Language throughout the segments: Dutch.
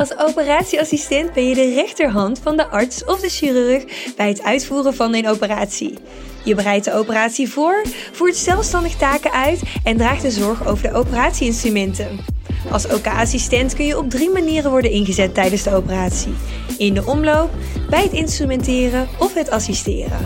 Als operatieassistent ben je de rechterhand van de arts of de chirurg bij het uitvoeren van een operatie. Je bereidt de operatie voor, voert zelfstandig taken uit en draagt de zorg over de operatieinstrumenten. Als OK-assistent kun je op drie manieren worden ingezet tijdens de operatie: in de omloop, bij het instrumenteren of het assisteren.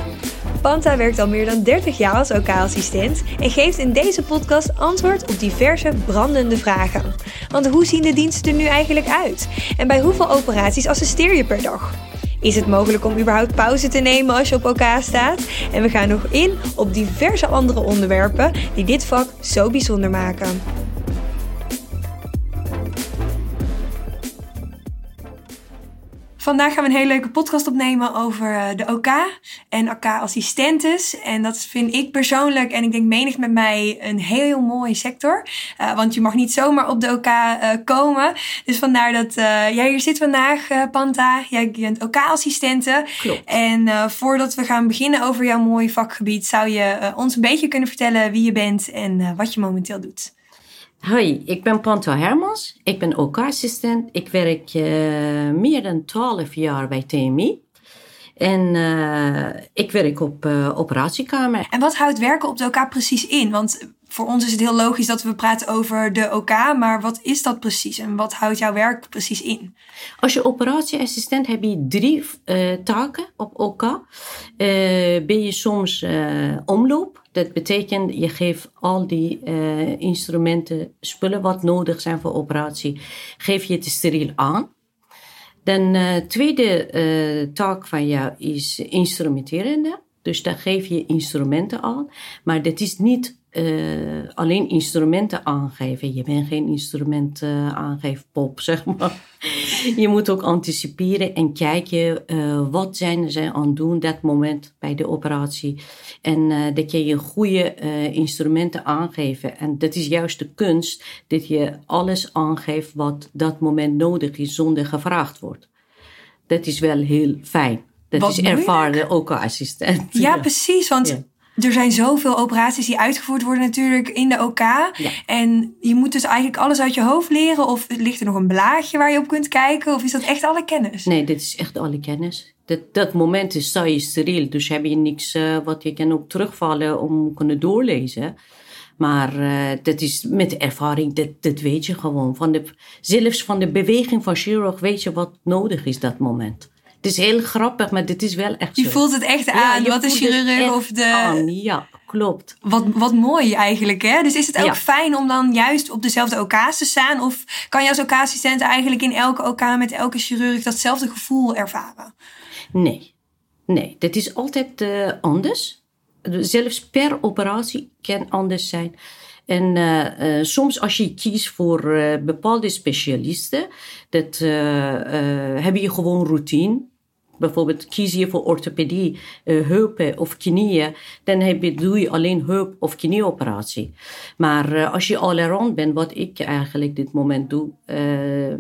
Panta werkt al meer dan 30 jaar als OK-assistent en geeft in deze podcast antwoord op diverse brandende vragen. Want hoe zien de diensten er nu eigenlijk uit? En bij hoeveel operaties assisteer je per dag? Is het mogelijk om überhaupt pauze te nemen als je op elkaar staat? En we gaan nog in op diverse andere onderwerpen die dit vak zo bijzonder maken. Vandaag gaan we een hele leuke podcast opnemen over eh, de OK en OK-assistentes. En dat vind ik persoonlijk en ik denk menig met mij een heel mooie sector. Uh, want je mag niet zomaar op de OK uh, komen. Dus vandaar dat jij hier zit vandaag, Panta. Jij bent OK-assistente. Klopt. En voordat we gaan beginnen over jouw mooie vakgebied, zou je ons een beetje kunnen vertellen wie je bent en wat je momenteel doet. Hoi, ik ben Panta Hermans. Ik ben OK-assistent. Ik werk uh, meer dan 12 jaar bij TMI. En uh, ik werk op uh, operatiekamer. En wat houdt werken op de OK precies in? Want voor ons is het heel logisch dat we praten over de OK, maar wat is dat precies en wat houdt jouw werk precies in? Als je operatieassistent heb je drie uh, taken op OK. Uh, ben je soms uh, omloop. Dat betekent je geeft al die instrumenten, spullen wat nodig zijn voor operatie, geef je het steriel aan. Dan tweede taak van jou is instrumenterende. Dus daar geef je instrumenten aan. Maar dat is niet uh, alleen instrumenten aangeven. Je bent geen instrument uh, aangeefpop, zeg maar. je moet ook anticiperen en kijken uh, wat zijn ze aan het doen dat moment bij de operatie. En dat je je goede instrumenten aangeven. En dat is juist de kunst, dat je alles aangeeft wat dat moment nodig is zonder gevraagd wordt. Dat is wel heel fijn. Dat Wat is ervaren ook assistent. Ja, ja, precies. Want ja er zijn zoveel operaties die uitgevoerd worden natuurlijk in de OK. Ja. En je moet dus eigenlijk alles uit je hoofd leren. Of ligt er nog een blaadje waar je op kunt kijken? Of is dat echt alle kennis? Nee, dit is echt alle kennis. Dat, dat moment is saai steriel. Dus heb je niks uh, wat je kan ook terugvallen om kunnen doorlezen. Maar uh, dat is met ervaring, dat, dat weet je gewoon. Van de, zelfs van de beweging van chirurg weet je wat nodig is dat moment. Het is heel grappig, maar dit is wel echt zo. Je voelt het echt aan, ja, wat de chirurg of de... Aan. Ja, klopt. Wat, wat mooi eigenlijk, hè? Dus is het ook Ja. fijn om dan juist op dezelfde OK's te staan? Of kan je als OK-assistent eigenlijk in elke OK met elke chirurg datzelfde gevoel ervaren? Nee, nee, dat is altijd uh, anders. Zelfs per operatie kan anders zijn. En uh, uh, soms als je kiest voor uh, bepaalde specialisten, dat heb je gewoon routine. Bijvoorbeeld kies je voor orthopedie, heupen of knieën, dan je, doe je alleen heup- of knieoperatie. Maar als je all-around bent, wat ik eigenlijk dit moment doe,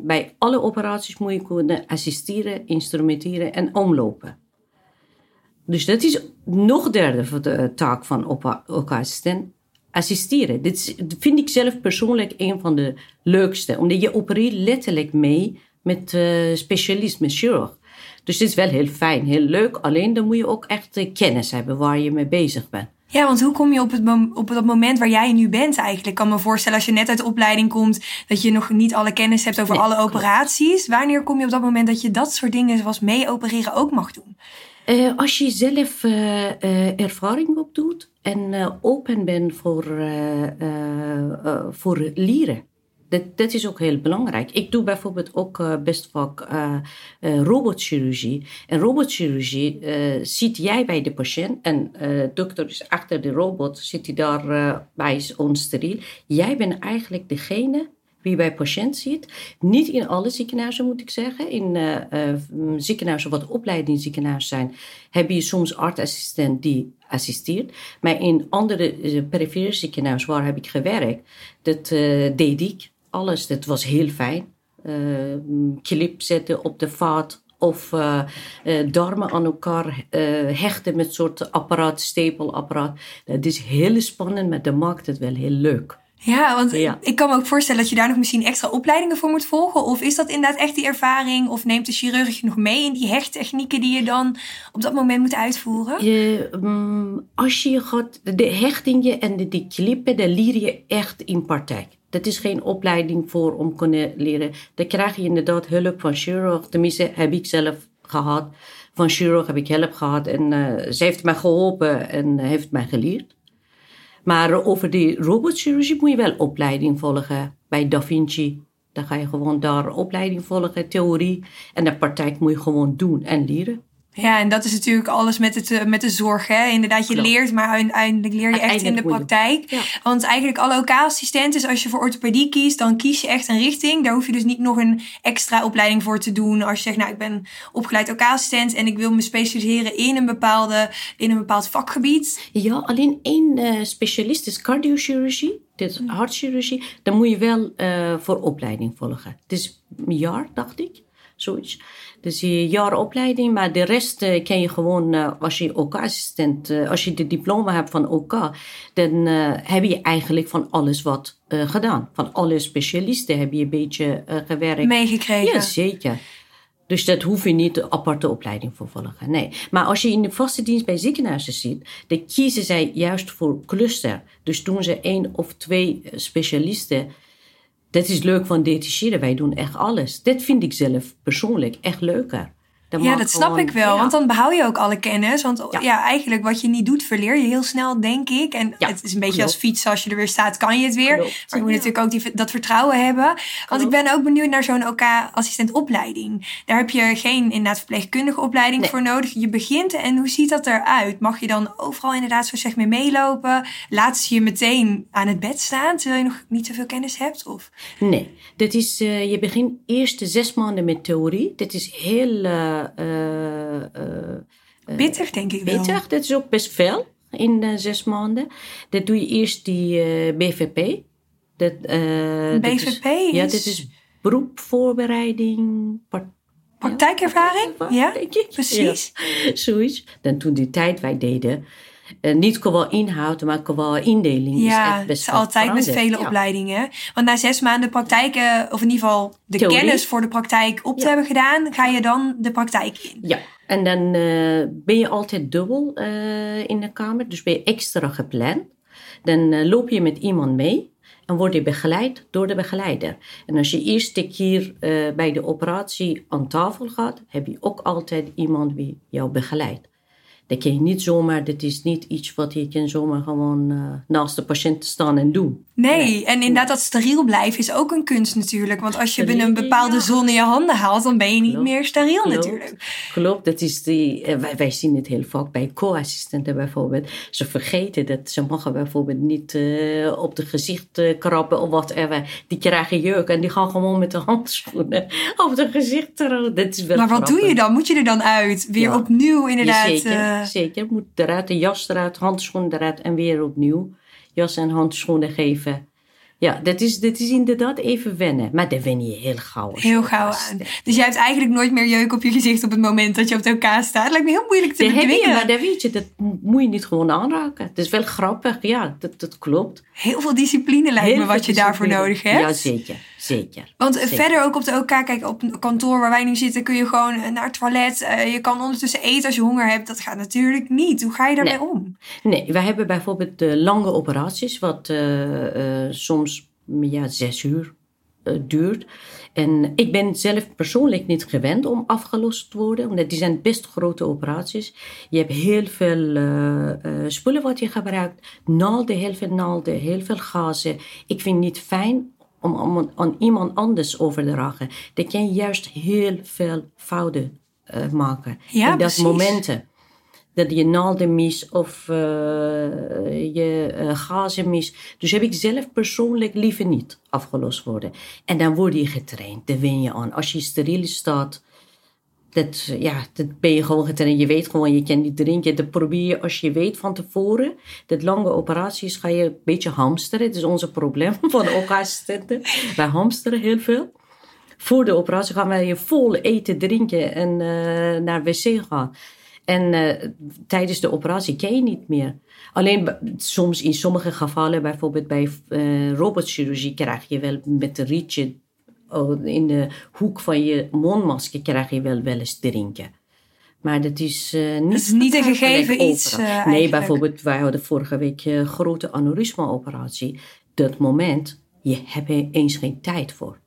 bij alle operaties moet je kunnen assisteren, instrumenteren en omlopen. Dus dat is nog derde voor de taak van OK-assistent assisteren. Dit vind ik zelf persoonlijk een van de leukste. Omdat je opereert letterlijk mee met uh, specialist, met chirurg. Dus het is wel heel fijn, heel leuk. Alleen dan moet je ook echt uh, kennis hebben waar je mee bezig bent. Ja, want hoe kom je op, het op dat moment waar jij nu bent eigenlijk? Ik kan me voorstellen als je net uit de opleiding komt... dat je nog niet alle kennis hebt over Nee, alle klopt. operaties. Wanneer kom je op dat moment dat je dat soort dingen zoals mee opereren ook mag doen? Uh, als je zelf uh, ervaring opdoet en open bent voor, voor leren. Dat, is ook heel belangrijk. Ik doe bijvoorbeeld ook best vaak robotchirurgie. En robotchirurgie zit jij bij de patiënt en de dokter is achter de robot, zit hij daar bij ons steriel. Jij bent eigenlijk degene wie bij patiënt ziet. Niet in alle ziekenhuizen moet ik zeggen. In ziekenhuizen wat opleidingsziekenhuizen zijn, heb je soms artsassistent die assisteert. Maar in andere perifere ziekenhuizen waar heb ik gewerkt, dat deed ik alles. Dat was heel fijn. clip zetten op de vaat of darmen aan elkaar hechten met soort apparaat, stapelapparaat. Dat is heel spannend, maar dat maakt het wel heel leuk. Ja, want ik kan me ook voorstellen dat je daar nog misschien extra opleidingen voor moet volgen. Of is dat inderdaad echt die ervaring? Of neemt de chirurg je nog mee in die hechttechnieken die je dan op dat moment moet uitvoeren? Je, um, als je gaat, de hechtingen en de, die klippen, dat leer je echt in praktijk. Dat is geen opleiding voor om kunnen leren. Dan krijg je inderdaad hulp van chirurg. Tenminste, heb ik zelf gehad. Van chirurg heb ik hulp gehad en uh, ze heeft mij geholpen en heeft mij geleerd. Maar over die robotchirurgie moet je wel opleiding volgen. Bij Da Vinci, dan ga je gewoon daar opleiding volgen, theorie. En de praktijk moet je gewoon doen en leren. Ja, en dat is natuurlijk alles met, het, eh, met de zorg. Hè? Inderdaad, je leert, maar uiteindelijk leer je echt in de praktijk. Want eigenlijk alle OK-assistenten, als je voor orthopedie kiest, dan kies je echt een richting. Daar hoef je dus niet nog een extra opleiding voor te doen. Als je zegt, nou, ik ben opgeleid OK-assistent en ik wil me specialiseren in een, bepaalde, in een bepaald vakgebied. Ja, alleen één uh, specialist is cardiochirurgie. Dit is hartchirurgie. Dan moet je wel uh, voor opleiding volgen. Het is een jaar, dacht ik. Zoiets. Dus je jaar opleiding, maar de rest uh, ken je gewoon uh, als je OK-assistent, uh, als je de diploma hebt van OK, dan heb je eigenlijk van alles wat gedaan. Van alle specialisten heb je een beetje gewerkt. Meegekregen. Ja, zeker. Dus dat hoef je niet de aparte opleiding voor volgen. Nee. Maar als je in de vaste dienst bij ziekenhuizen ziet, dan kiezen zij juist voor cluster. Dus doen ze één of twee specialisten dat is leuk van detacheren. Wij doen echt alles. Dat vind ik zelf persoonlijk echt leuker ja, dat snap ik wel. Want dan behoud je ook alle kennis. Want ja. eigenlijk wat je niet doet, verleer je heel snel, denk ik. En het is een beetje als fietsen. Als je er weer staat, kan je het weer. Maar je moet natuurlijk ook die, dat vertrouwen hebben. Want ik ben ook benieuwd naar zo'n OK-assistentopleiding. Daar heb je geen inderdaad verpleegkundige opleiding voor nodig. Je begint en hoe ziet dat eruit? Mag je dan overal inderdaad zo zeg mee meelopen? Laat ze je meteen aan het bed staan, terwijl je nog niet zoveel kennis hebt? Of? Nee, dat is, uh, je begint eerst zes maanden met theorie. Dat is heel... Uh, Bitter, denk ik wel. Bitter, dat is ook best veel in zes maanden. Dat doe je eerst die BVP. Dat, BVP is... Ja, dit is beroepvoorbereiding. Praktijkervaring? Ja, precies. Ja, zoiets. Dan toen die tijd wij deden, uh, niet qua inhoud, maar qua indeling. Ja, is best altijd met vele opleidingen. Want na zes maanden praktijk, of in ieder geval de kennis voor de praktijk op te hebben gedaan, ga je dan de praktijk in. Ja, en dan uh, ben je altijd dubbel uh, in de kamer, dus ben je extra gepland. Dan loop je met iemand mee en word je begeleid door de begeleider. En als je eerste keer bij de operatie aan tafel gaat, heb je ook altijd iemand die jou begeleidt. Dat kan je niet zomaar, dit is niet iets wat je kan zomaar gewoon uh, naast de patiënt staan en doen. Nee, en inderdaad dat steriel blijven is ook een kunst natuurlijk. Want als je binnen een bepaalde zon in je handen haalt, dan ben je niet meer steriel Klopt. natuurlijk. Klopt, dat is die, eh, wij, wij zien het heel vaak bij co-assistenten bijvoorbeeld. Ze vergeten dat ze mogen bijvoorbeeld niet uh, op de gezicht krabben of whatever. Die krijgen jeuk en die gaan gewoon met de handschoenen op de gezicht. Dat is wel maar wat doe je dan? Moet je er dan uit? Weer ja. opnieuw inderdaad? Zeker, zeker. Moet eruit, de jas eruit, handschoenen eruit en weer opnieuw jas en handschoenen geven. Ja, dat is, dat is inderdaad even wennen. Maar daar wen je heel gauw. Heel gauw aan. Dus jij hebt eigenlijk nooit meer jeuk op je gezicht op het moment dat je op elkaar staat. Dat lijkt me heel moeilijk te bedwingen. Maar dat weet je, dat moet je niet gewoon aanraken. Het is wel grappig, ja, dat, dat klopt. Heel veel discipline lijkt me wat je daarvoor nodig hebt. Ja, zeker. Zeker. Want verder ook op de OK, kijk, op een kantoor waar wij nu zitten, kun je gewoon naar het toilet. Uh, je kan ondertussen eten als je honger hebt. Dat gaat natuurlijk niet. Hoe ga je daarmee om? Nee, wij hebben bijvoorbeeld de lange operaties, wat uh, uh, soms ja, zes uur duurt. En ik ben zelf persoonlijk niet gewend om afgelost te worden, omdat die zijn best grote operaties. Je hebt heel veel spullen wat je gebruikt, naalden, heel veel naalden, heel veel gazen. Ik vind het niet fijn om, om aan iemand anders over te dragen. Dat kan juist heel veel fouten uh, maken. Ja, in dat momenten. Dat je naalden mis of uh, je uh, gazen mis. Dus heb ik zelf persoonlijk liever niet afgelost worden. En dan word je getraind, daar wen je aan. Als je steriel staat, dat, ja, dat ben je gewoon. Je weet gewoon, je kan niet drinken. Dat probeer je als je weet van tevoren. Dat lange operaties ga je een beetje hamsteren. Dat is onze probleem van elkaar. Wij hamsteren heel veel. Voor de operatie gaan wij je vol eten, drinken en uh, naar wc gaan. En uh, tijdens de operatie kan je niet meer. Alleen soms in sommige gevallen, bijvoorbeeld bij uh, robotchirurgie, krijg je wel met een rietje in de hoek van je mondmasker krijg je wel wel eens drinken. Maar dat is uh, niet, dat is niet een gegeven iets. Uh, nee, bijvoorbeeld, wij hadden vorige week een grote aneurysma-operatie. Dat moment, je hebt er eens geen tijd voor.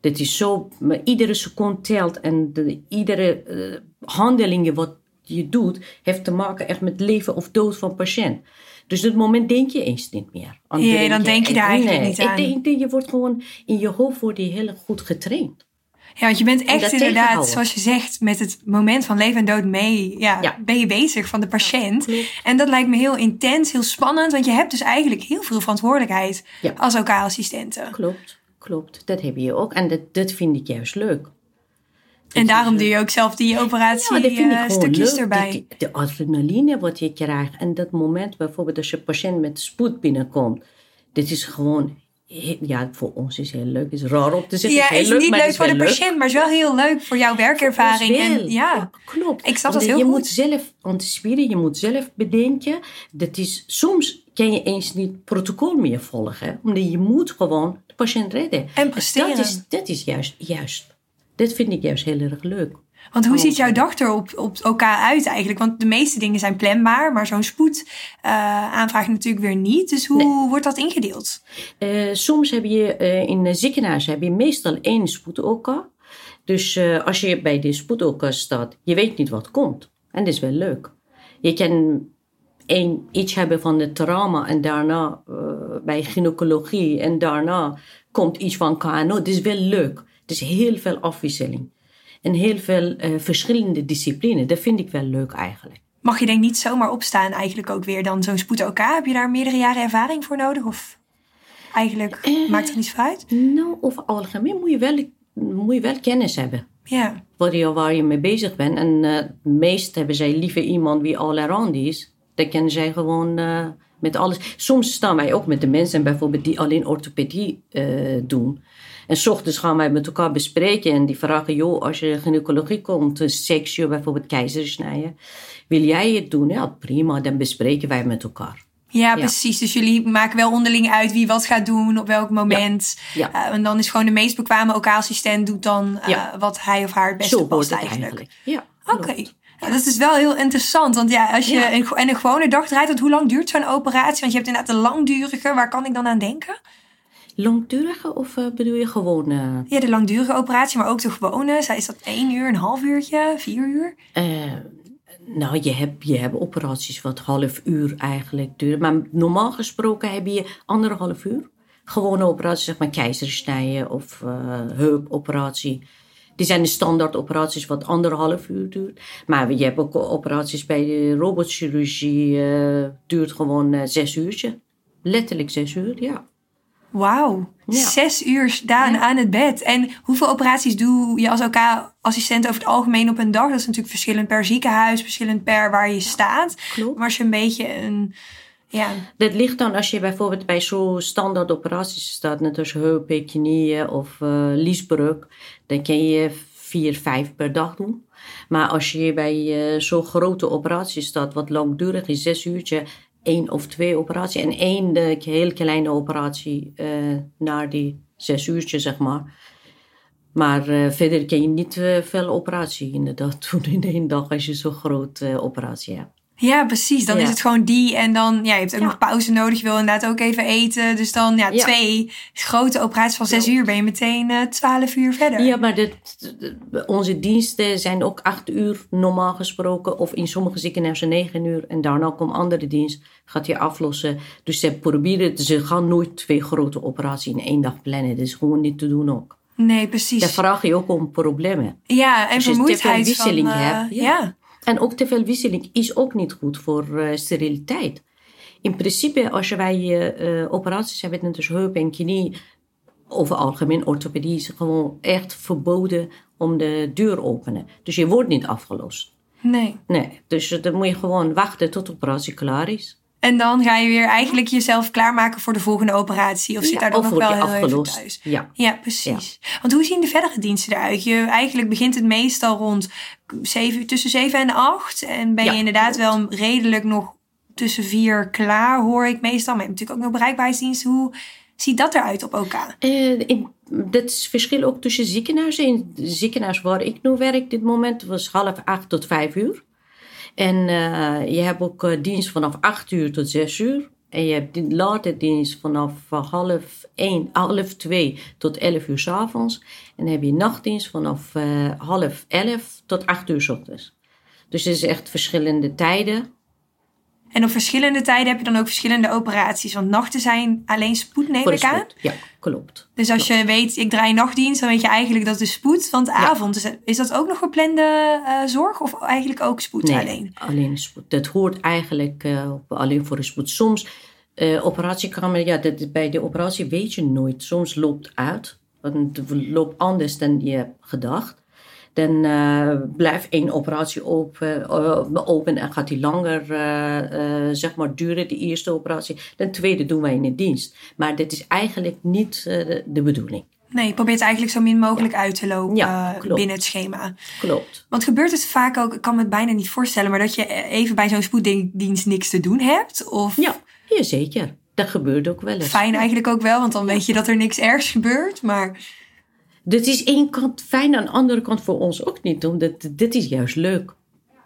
Dat is zo, maar iedere seconde telt en de, iedere uh, handeling wat je doet, heeft te maken echt met leven of dood van patiënt. Dus dat moment denk je eens niet meer. Aan ja, dan denk je daar eigenlijk niet aan. Ik denk, je wordt gewoon, in je hoofd wordt je heel goed getraind. Ja, want je bent echt inderdaad, zoals je zegt, met het moment van leven en dood mee. Ja, ja. ben je bezig van de patiënt. Ja, en dat lijkt me heel intens, heel spannend. Want je hebt dus eigenlijk heel veel verantwoordelijkheid als OK-assistenten. Klopt, klopt. Dat heb je ook. En dat, dat vind ik juist leuk. En daarom doe je ook zelf die operatie ja, stukjes leuk. erbij. de adrenaline wat je krijgt. En dat moment bijvoorbeeld als je patiënt met spoed binnenkomt. Dit is gewoon ja, voor ons is heel leuk. Het is raar op te zeggen. Ja, is, is niet leuk voor de patiënt, maar is wel heel leuk voor jouw werkervaring. En, ja, klopt. Ik snap dat heel je goed. moet zelf anticiperen, je moet zelf bedenken. Dat is, soms kan je eens niet protocol meer volgen, omdat je moet gewoon de patiënt redden. En presteren. Dat is, dat is juist, juist dit vind ik juist heel erg leuk. Want hoe ziet jouw dag er op, op elkaar uit eigenlijk? Want de meeste dingen zijn planbaar, maar zo'n spoed uh, aanvraag natuurlijk weer niet. Dus hoe wordt dat ingedeeld? Uh, soms heb je uh, in ziekenhuizen heb je meestal één spoed Dus als je bij de spoed staat, je weet niet wat komt. En dat is wel leuk. Je kan één, iets hebben van het trauma en daarna bij gynaecologie en daarna komt iets van KNO. Dat is wel leuk. Het is heel veel afwisseling. En heel veel uh, verschillende disciplines. Dat vind ik wel leuk eigenlijk. Mag je denk niet zomaar opstaan eigenlijk ook weer dan zo'n spoed elkaar? Heb je daar meerdere jaren ervaring voor nodig? Of eigenlijk uh, maakt het niet zo uit? Nou, over algemeen moet je wel, moet je wel kennis hebben. Ja. Waar je, waar je mee bezig bent. En uh, meest hebben zij liever iemand wie all around is. Dan kunnen zij gewoon met alles. Soms staan wij ook met de mensen bijvoorbeeld die alleen orthopedie doen. En s ochtends gaan wij met elkaar bespreken en die vragen, joh, als je gynaecologie komt, een seksje, bijvoorbeeld keizersnijden, wil jij het doen? Ja, prima, dan bespreken wij met elkaar. Ja, precies. Dus jullie maken wel onderling uit wie wat gaat doen, op welk moment. Ja. Uh, en dan is gewoon de meest bekwame OK-assistent doet dan uh, wat hij of haar het beste Zo past het eigenlijk. Ja, Oké. Ja, dat is wel heel interessant. Want ja, als je een, en een gewone dag draait, hoe lang duurt zo'n operatie? Want je hebt inderdaad de langdurige. Waar kan ik dan aan denken? Langdurige of uh, bedoel je gewone? Ja, de langdurige operatie, maar ook de gewone. Is dat één uur, een half uurtje, vier uur? Uh, nou, je hebt, je hebt operaties wat half uur eigenlijk duren. Maar normaal gesproken heb je anderhalf uur. Gewone operaties, zeg maar keizersnijden of uh, heupoperatie. Die zijn de standaard operaties wat anderhalf uur duurt. Maar je hebt ook operaties bij de robotchirurgie. Duurt gewoon zes uurtje. Letterlijk zes uur, ja. Wauw, zes uur staan aan het bed. En hoeveel operaties doe je als OK-assistent over het algemeen op een dag? Dat is natuurlijk verschillend per ziekenhuis, verschillend per waar je staat. Klopt. Maar als je een beetje een... Ja. Dat ligt dan als je bijvoorbeeld bij zo'n standaard operaties staat, net als heupen, knieën of uh, liesbrug, dan kan je vier, vijf per dag doen. Maar als je bij uh, zo'n grote operaties staat, wat langdurig is, zes uurtje, één of twee operaties. En één de heel kleine operatie uh, naar die zes uurtjes, zeg maar. Maar uh, verder kan je niet uh, veel operatie inderdaad doen in één dag als je zo'n grote operatie hebt. Ja, precies. Dan is het gewoon die. En dan, ja, je hebt ook nog pauze nodig. Je wil inderdaad ook even eten. Dus dan, ja, twee grote operaties van zes uur ben je meteen uh, twaalf uur verder. Ja, maar dit, onze diensten zijn ook acht uur normaal gesproken. Of in sommige ziekenhuizen negen uur. En daarna komt andere dienst, gaat je aflossen. Dus ze proberen, ze gaan nooit twee grote operaties in één dag plannen. Dat is gewoon niet te doen ook. Nee, precies. Daar vraag je ook om problemen. Ja, en dus vermoeidheid. Als je wisseling van, uh, hebt. ja. En ook te veel wisseling is ook niet goed voor uh, steriliteit. In principe, als wij uh, operaties hebben, dus heup en knie, over algemeen orthopedie, is gewoon echt verboden om de deur openen. Dus je wordt niet afgelost. Nee. Nee, dus dan moet je gewoon wachten tot de operatie klaar is. En dan ga je weer eigenlijk jezelf klaarmaken voor de volgende operatie. Of zit daar dan nog wel heel even thuis? Ja, ja precies. Want hoe zien de verdere diensten eruit? Je, eigenlijk begint het meestal rond zeven, tussen 7 en 8. En ben je inderdaad wel redelijk nog tussen vier klaar, hoor ik meestal. Maar je hebt natuurlijk ook nog bereikbaarheidsdiensten. Hoe ziet dat eruit op OK? Uh, in, dat is verschil ook tussen ziekenhuizen. In het ziekenhuis waar ik nu werk dit moment was half acht tot vijf uur. En uh, je hebt ook uh, dienst vanaf 8 uur tot 6 uur. En je hebt later dienst vanaf half 1, half 2 tot 11 uur s avonds. En dan heb je nachtdienst vanaf half 11 tot 8 uur s ochtends. Dus het is echt verschillende tijden. En op verschillende tijden heb je dan ook verschillende operaties. Want nachten zijn alleen spoed, neem ik aan. Ja, klopt. Dus als je weet, ik draai nachtdienst, dan weet je eigenlijk dat het spoed. Want avond, is, is dat ook nog geplande uh, zorg? Of eigenlijk ook spoed nee, alleen? alleen spoed. Dat hoort eigenlijk uh, alleen voor de spoed. Soms, uh, operatiekamer, ja, dat, bij de operatie weet je nooit. Soms loopt uit. Het loopt anders dan je hebt gedacht dan uh, blijft één operatie open, uh, open en gaat die langer uh, zeg maar duren, de eerste operatie. De tweede doen wij in de dienst. Maar dit is eigenlijk niet de, bedoeling. Nee, je probeert eigenlijk zo min mogelijk uit te lopen ja, binnen het schema. Klopt. Want gebeurt het vaak ook, ik kan me het bijna niet voorstellen, maar dat je even bij zo'n spoeddienst niks te doen hebt? Of... Ja, ja, zeker. Dat gebeurt ook wel eens. Fijn eigenlijk ook wel, want dan weet je dat er niks ergs gebeurt. Maar dit is één kant fijn, aan de andere kant voor ons ook niet. Omdat dit is juist leuk.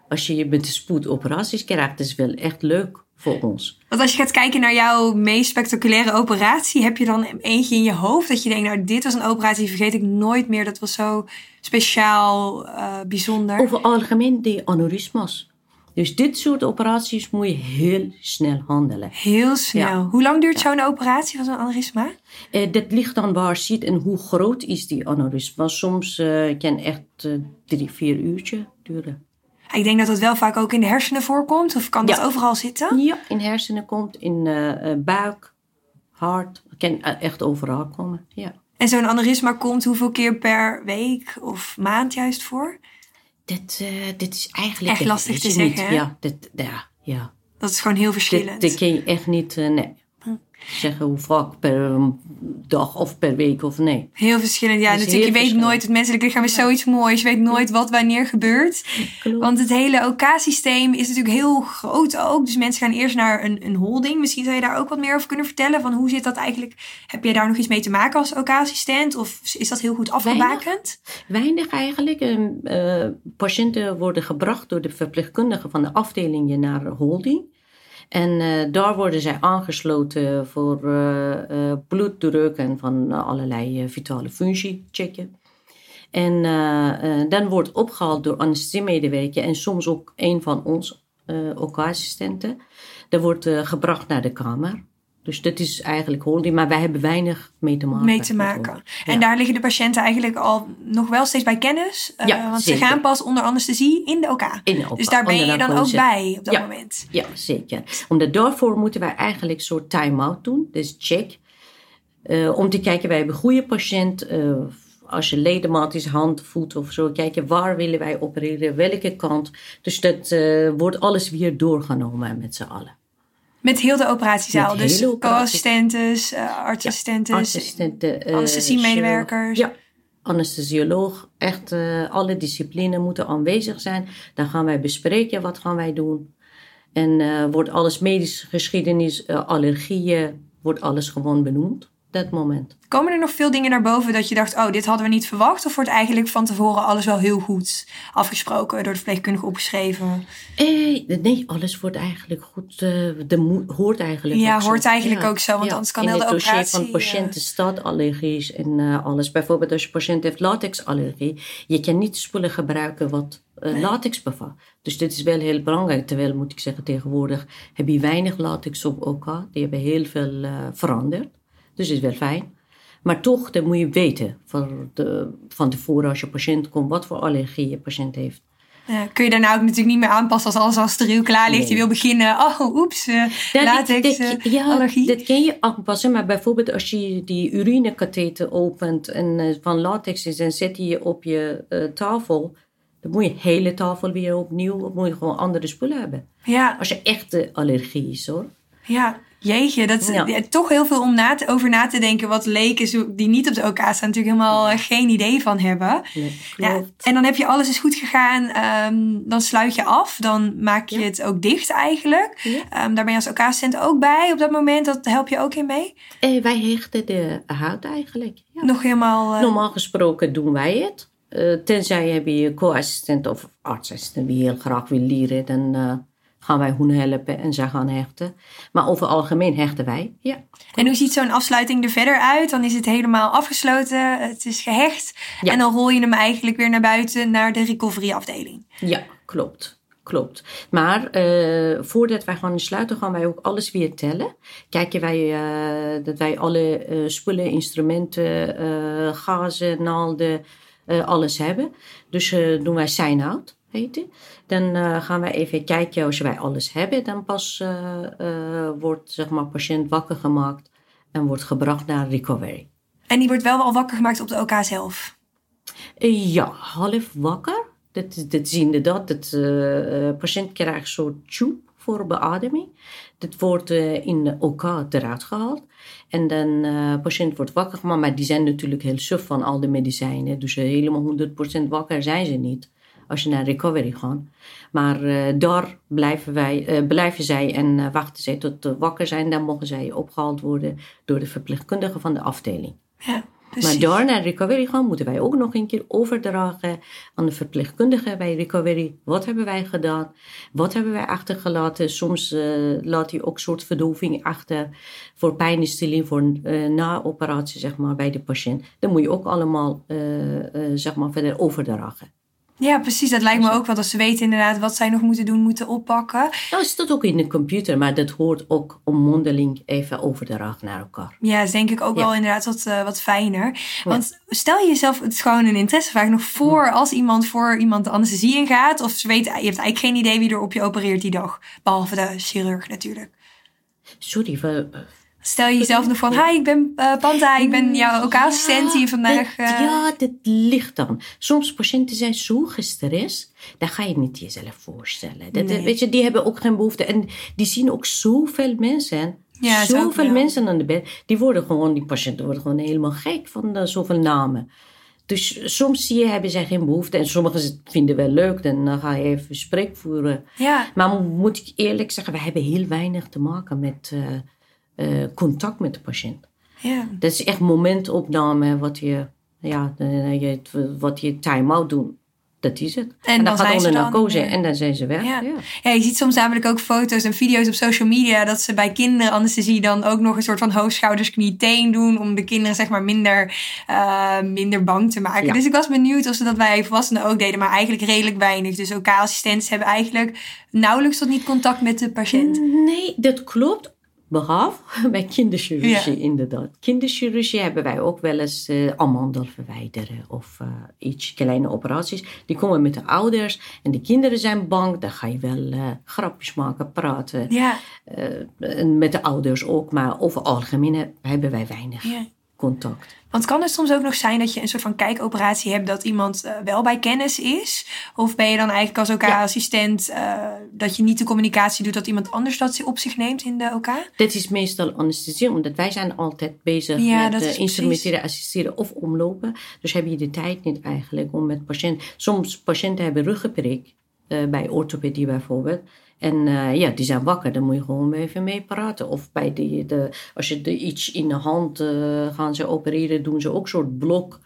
Als je je met de spoed operaties krijgt, is wel echt leuk voor ons. Want als je gaat kijken naar jouw meest spectaculaire operatie, heb je dan eentje in je hoofd dat je denkt, nou dit was een operatie, vergeet ik nooit meer. Dat was zo speciaal, uh, bijzonder. Over algemeen de aneurysmas. Dus dit soort operaties moet je heel snel handelen. Heel snel. Hoe lang duurt zo'n operatie van zo'n aneurysma? Eh, dat ligt aan waar je ziet en hoe groot is die aneurysma. Soms uh, kan echt uh, drie, vier uurtje duren. Ik denk dat dat wel vaak ook in de hersenen voorkomt. Of kan dat overal zitten? Ja, in hersenen komt, in buik, hart. kan echt overal komen, ja. En zo'n aneurysma komt hoeveel keer per week of maand juist voor? Dit, uh, dit is eigenlijk... Echt lastig te zeggen, Ja, dit, ja, ja. Dat is gewoon heel verschillend. Dit, dit kun je echt niet... Uh, nee zeggen hoe vaak per dag of per week of nee. Heel verschillend, ja. Natuurlijk, je weet nooit, het menselijk lichaam is zoiets moois. Je weet nooit wat wanneer gebeurt. Want het hele OK-systeem is natuurlijk heel groot ook. Dus mensen gaan eerst naar een, een holding. Misschien zou je daar ook wat meer over kunnen vertellen. Van hoe zit dat eigenlijk? Heb je daar nog iets mee te maken als OK-assistent? Of is dat heel goed afgebakend? Weinig, eigenlijk. Uh, patiënten worden gebracht door de verpleegkundige van de afdelingen naar holding. En uh, daar worden zij aangesloten voor uh, uh, bloeddruk en van allerlei vitale functie checken. En dan wordt opgehaald door anesthesiemedewerker en soms ook een van ons OK-assistenten. Dat wordt gebracht naar de kamer. Dus dat is eigenlijk holding, maar wij hebben weinig mee te maken. Mee te maken. En daar liggen de patiënten eigenlijk al nog wel steeds bij kennis. Uh, ja, want ze gaan pas onder anesthesie in de OK. In de OK. Dus daar ben je dan ook bij op dat moment. Ja, zeker. Omdat daarvoor moeten wij eigenlijk een soort time-out doen. Dus check. Uh, om te kijken, wij hebben een goede patiënt. Uh, als je ledemaat is, hand, voet of zo. Kijken waar willen wij opereren, welke kant. Dus dat wordt alles weer doorgenomen met z'n allen. Met heel de operatiezaal. dus co-assistenten, uh, uh, anesthesiemedewerkers. Ja, anesthesioloog. Echt uh, alle disciplines moeten aanwezig zijn. Dan gaan wij bespreken wat gaan wij doen. En wordt alles medische geschiedenis, allergieën, wordt alles gewoon benoemd dat moment. Komen er nog veel dingen naar boven dat je dacht, oh, dit hadden we niet verwacht? Of wordt eigenlijk van tevoren alles wel heel goed afgesproken, door de verpleegkundige opgeschreven? Eh, nee, alles wordt eigenlijk goed. Uh, de hoort eigenlijk Ja, hoort eigenlijk ook zo, want anders kan heel de operatie... In het dossier van patiënten uh, staat allergisch en uh, alles. Bijvoorbeeld als je patiënt heeft latexallergie, je kan niet spullen gebruiken wat latex bevat. Dus dit is wel heel belangrijk. Terwijl, moet ik zeggen, tegenwoordig heb je weinig latex op OK. Die hebben heel veel veranderd. Dus is wel fijn. Maar toch, dan moet je weten van, de, van tevoren als je patiënt komt, wat voor allergie je patiënt heeft. Kun je daarna ook natuurlijk niet meer aanpassen als alles al steriel klaar ligt. Nee. Je wil beginnen. Oh, oeps, uh, Ja, latex, dit- eh, ja, allergie. dat kan je aanpassen. Maar bijvoorbeeld als je die urinekatheter opent en eh, van latex is en zet je je op je eh, tafel, dan moet je hele tafel weer opnieuw, moet je gewoon andere spullen hebben. ja, Als je echte allergie is hoor. ja, jeetje. Dat is Ja. ja, toch heel veel om na te, over na te denken. Wat leken die niet op de OK staan natuurlijk helemaal eh, geen idee van hebben. Nee, en dan heb je alles is goed gegaan. ehm, dan sluit je af. Dan maak je het ook dicht eigenlijk. Ehm, daar ben je als OK-assistent ook bij op dat moment. Dat help je ook in mee. Eh, wij hechten de hout eigenlijk. Ja. Nog helemaal... eh, Normaal gesproken doen wij het. Eh, tenzij heb je co-assistent of artsassistent die heel graag wil leren, dan gaan wij hun helpen en zij gaan hechten. Maar over het algemeen hechten wij. Ja, En hoe ziet zo'n afsluiting er verder uit? Dan is het helemaal afgesloten, het is gehecht. Ja. En dan rol je hem eigenlijk weer naar buiten naar de recovery afdeling. ja klopt. Klopt. Maar eh, voordat wij gaan sluiten, gaan wij ook alles weer tellen. Kijken wij eh, dat wij alle eh, spullen, instrumenten, gazen, naalden, alles hebben. Dus doen wij sign-out, heet het. Dan eh, gaan wij even kijken als wij alles hebben. Dan pas eh, eh, wordt zeg maar, patiënt wakker gemaakt en wordt gebracht naar recovery. En die wordt wel al wakker gemaakt op de OK zelf. Ja, half wakker. Dat, is- dat is inderdaad, dat de patiënt krijgt een soort tube voor beademing. Dat wordt in de OK eruit gehaald. En dan de patiënt wordt wakker gemaakt, maar die zijn natuurlijk heel suf van al de medicijnen. Dus helemaal 100% wakker zijn ze niet als je naar recovery gaat. Maar eh, daar blijven, wij, eh, blijven zij en eh, wachten zij tot ze wakker zijn. Dan mogen zij opgehaald worden door de verpleegkundige van de afdeling. Ja. Maar door naar recovery gaan, moeten wij ook nog een keer overdragen aan de verpleegkundige bij recovery. Wat hebben wij gedaan? Wat hebben wij achtergelaten? Soms laat hij ook soort verdoving achter voor pijnstilling, voor na operatie zeg maar, bij de patiënt. Dat moet je ook allemaal zeg maar, verder overdragen. Ja, precies. Dat lijkt me ook. Want als ze weten inderdaad wat zij nog moeten doen, moeten oppakken. Nou is dat ook in de computer, maar dat hoort ook om mondeling even overdragen naar elkaar. Ja, dat is denk ik ook Ja. wel inderdaad wat, eh, wat fijner. Want stel je jezelf, het is gewoon een interessevraag, nog voor als iemand voor iemand de anesthesie ingaat. Of ze weten, je hebt eigenlijk geen idee wie er op je opereert die dag. Behalve de chirurg natuurlijk. Sorry, we, Stel je jezelf nog van, hi, ik ben eh, Panta, ik ben jouw OK-assistent die je vandaag... Eh, ja, dat ligt dan. Soms patiënten zijn zo gestrest, dat ga je niet jezelf voorstellen. Dat, Nee. weet je, die hebben ook geen behoefte. En die zien ook zoveel mensen. Ja, zoveel mensen aan de bed. Die worden gewoon, die patiënten worden gewoon helemaal gek van eh, zoveel namen. Dus soms zie je, hebben zij geen behoefte. En sommigen vinden wel leuk, dan ga je even gesprek voeren. ja, Maar moet ik eerlijk zeggen, we hebben heel weinig te maken met eh, eh, contact met de patiënt. ja. Dat is echt momentopname wat je, ja, eh, je, wat je time-out doet. Dat is het. En, dan dan gaat onder narcose meer. en dan zijn ze weg. Ja. Ja. ja, je ziet soms namelijk ook foto's en video's op social media dat ze bij kinderen anesthesie dan ook nog een soort van hoofd, schouders, knie, teen doen om de kinderen zeg maar minder, eh, minder bang te maken. Ja. Dus ik was benieuwd of ze dat bij volwassenen ook deden, maar eigenlijk redelijk weinig. Dus ook assistenten hebben eigenlijk nauwelijks tot niet contact met de patiënt. Nee, dat klopt. Behalve bij kinderchirurgie, Ja. inderdaad. Kinderchirurgie hebben wij ook wel eens eh amandel verwijderen of eh, iets, kleine operaties. Die komen met de ouders en de kinderen zijn bang. Dan ga je wel eh, grapjes maken, praten. Ja, met de ouders ook, maar over algemeen he- hebben wij weinig ja. Contact. Want kan het soms ook nog zijn dat je een soort van kijkoperatie hebt dat iemand eh, wel bij kennis is? Of ben je dan eigenlijk als OK-assistent eh, dat je niet de communicatie doet dat iemand anders dat op zich neemt in de OK? Dat is meestal anesthesie, omdat wij zijn altijd bezig Ja, met uh, precies. instrumenteren, assisteren of omlopen. Dus heb je de tijd niet eigenlijk om met patiënten... Soms patiënten hebben ruggenprik, eh, bij orthopedie bijvoorbeeld. En eh, ja, die zijn wakker, dan moet je gewoon even mee praten. Of bij die, de, als je de, iets in de hand eh, gaan ze opereren, doen ze ook een soort blok.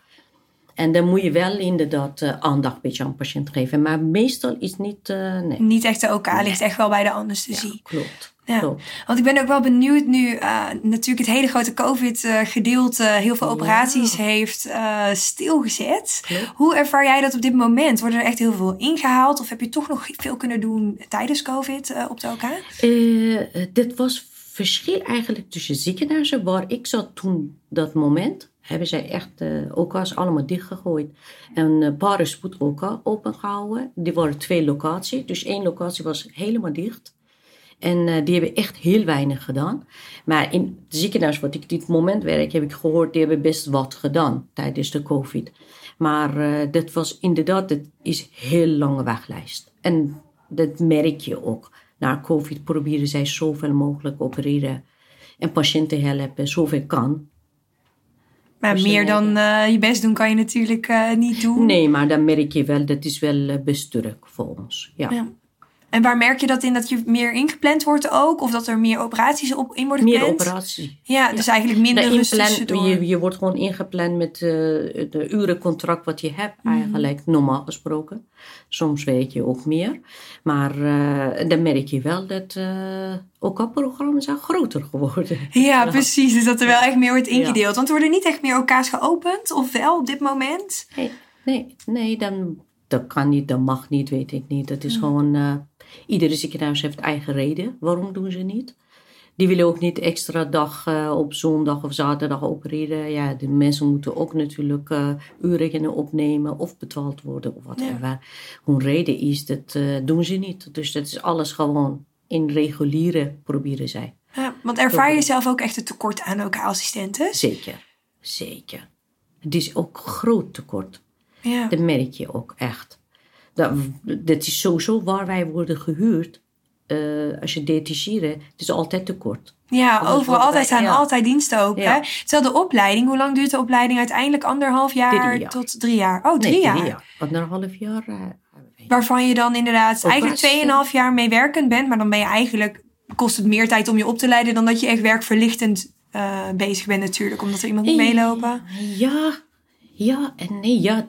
En dan moet je wel inderdaad eh, aandacht een beetje aan de patiënt geven. Maar meestal is niet... eh, nee, Niet echt de OK, ligt echt wel bij de anesthesie. klopt. Ja. klopt. Want ik ben ook wel benieuwd nu, eh, natuurlijk het hele grote COVID-gedeelte, heel veel Ja. operaties heeft stilgezet. Klopt. Hoe ervaar jij dat op dit moment? Worden er echt heel veel ingehaald of heb je toch nog veel kunnen doen tijdens COVID op de OK? Dit was verschil eigenlijk tussen ziekenhuizen waar ik zat toen dat moment, hebben zij echt uh, OK's allemaal dichtgegooid. En uh, Parispoed OK opengehouden. Die waren twee locaties, dus één locatie was helemaal dicht. En uh, die hebben echt heel weinig gedaan. Maar in het ziekenhuis wat ik dit moment werk, heb ik gehoord, die hebben best wat gedaan tijdens de COVID. Maar dat was inderdaad, dat is heel lange weglijst. En dat merk je ook. Na COVID proberen zij zoveel mogelijk opereren en patiënten helpen, zoveel kan. Maar dus meer dan uh, je best doen kan je natuurlijk uh, niet doen. Nee, maar dan merk je wel, dat is wel best druk voor ons. Ja. ja. En waar merk je dat in dat je meer ingepland wordt ook? Of dat er meer operaties op, in worden gepland? Meer operaties. Ja, dus eigenlijk minder rust je, je wordt gewoon ingepland met uh, de urencontract wat je hebt mm. eigenlijk, normaal gesproken. Soms weet je ook meer. Maar uh, dan merk je wel dat uh, ook al programma's zijn groter geworden. Ja, precies. Dus dat er wel echt meer wordt ingedeeld. Want er worden niet echt meer elkaars geopend, of wel op dit moment? Nee, nee, nee dan, dat kan niet, dat mag niet, weet ik niet. Dat is mm. gewoon Iedere ziekenhuis heeft eigen reden. Waarom doen ze niet? Die willen ook niet extra dag uh, op zondag of zaterdag opereren. Ja, de mensen moeten ook natuurlijk uh, uren kunnen opnemen of betaald worden of wat Ja. Hun reden is, dat uh, doen ze niet. Dus dat is alles gewoon in reguliere proberen zij. Ja, want ervaar je zelf ook echt een tekort aan ook assistenten? Zeker, zeker. Het is ook groot tekort. Ja. Dat merk je ook echt. Dat, dat is sowieso waar wij worden gehuurd. Uh, als je detacheren, het is altijd tekort. Ja, overal altijd staan altijd diensten open. Ja. Terwijl de opleiding, hoe lang duurt de opleiding uiteindelijk? Anderhalf jaar, jaar. tot drie jaar? Oh, drie nee, jaar. jaar. Anderhalf jaar. Uh, Waarvan je dan inderdaad eigenlijk tweeënhalf jaar mee werkend bent. Maar dan ben je eigenlijk, kost het meer tijd om je op te leiden dan dat je echt werkverlichtend uh, bezig bent natuurlijk. Omdat er iemand moet meelopen. Ja, ja en nee, ja.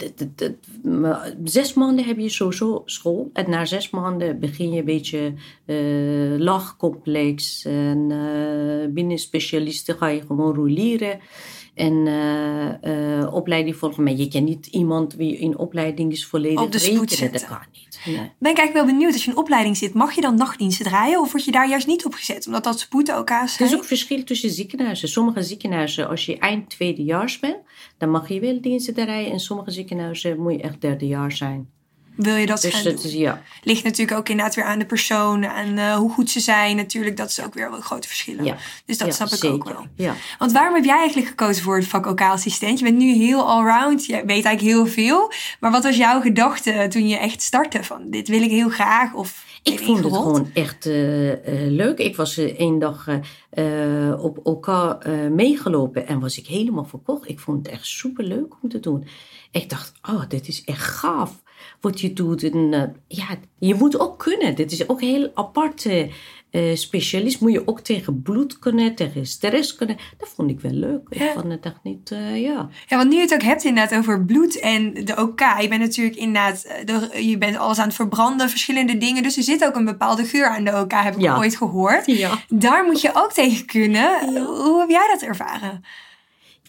zes maanden heb je sowieso school. En na zes maanden begin je een beetje uh, lachcomplex. En uh, binnen specialisten ga je gewoon roleren. En uh, opleiding volgen. Maar je kan niet iemand wie in opleiding is volledig Op de rekenen. Dat kan niet. Nee. Ben ik eigenlijk wel benieuwd. Als je in opleiding zit, mag je dan nachtdiensten draaien? Of word je daar juist niet op gezet? Omdat dat spoed elkaar zijn? Er is ook verschil tussen ziekenhuizen. Sommige ziekenhuizen, als je eind tweedejaars bent, dan mag je wel diensten draaien. En sommige ziekenhuizen moet je echt derdejaars zijn wil je dat dus gaan dat doen. Is, ja. Ligt natuurlijk ook inderdaad weer aan de persoon en uh, hoe goed ze zijn. Natuurlijk, dat is ook weer wel grote verschillen. Ja. Dus dat ja, snap ik ook wel. Ja. Want waarom heb jij eigenlijk gekozen voor het vak OK-assistent? Je bent nu heel allround, je weet eigenlijk heel veel. Maar wat was jouw gedachte toen je echt startte van dit wil ik heel graag? Of ik vond het gewoon echt uh, uh, leuk. Ik was één dag op elkaar meegelopen en was ik helemaal verkocht. Ik vond het echt super leuk om te doen. Ik dacht, oh, dit is echt gaaf wat je doet. En, uh, ja, je moet ook kunnen. Dit is ook heel apart. Uh, specialist moet je ook tegen bloed kunnen, tegen stress kunnen. Dat vond ik wel leuk. Ja. Ik vond het echt niet, uh, ja. Ja, want nu je het ook hebt inderdaad over bloed en de OK. Je bent natuurlijk inderdaad, de, je bent alles aan het verbranden, verschillende dingen. Dus er zit ook een bepaalde geur aan de OK, heb ik ooit gehoord. Ja. Daar moet je ook tegen kunnen. Hoe heb jij dat ervaren?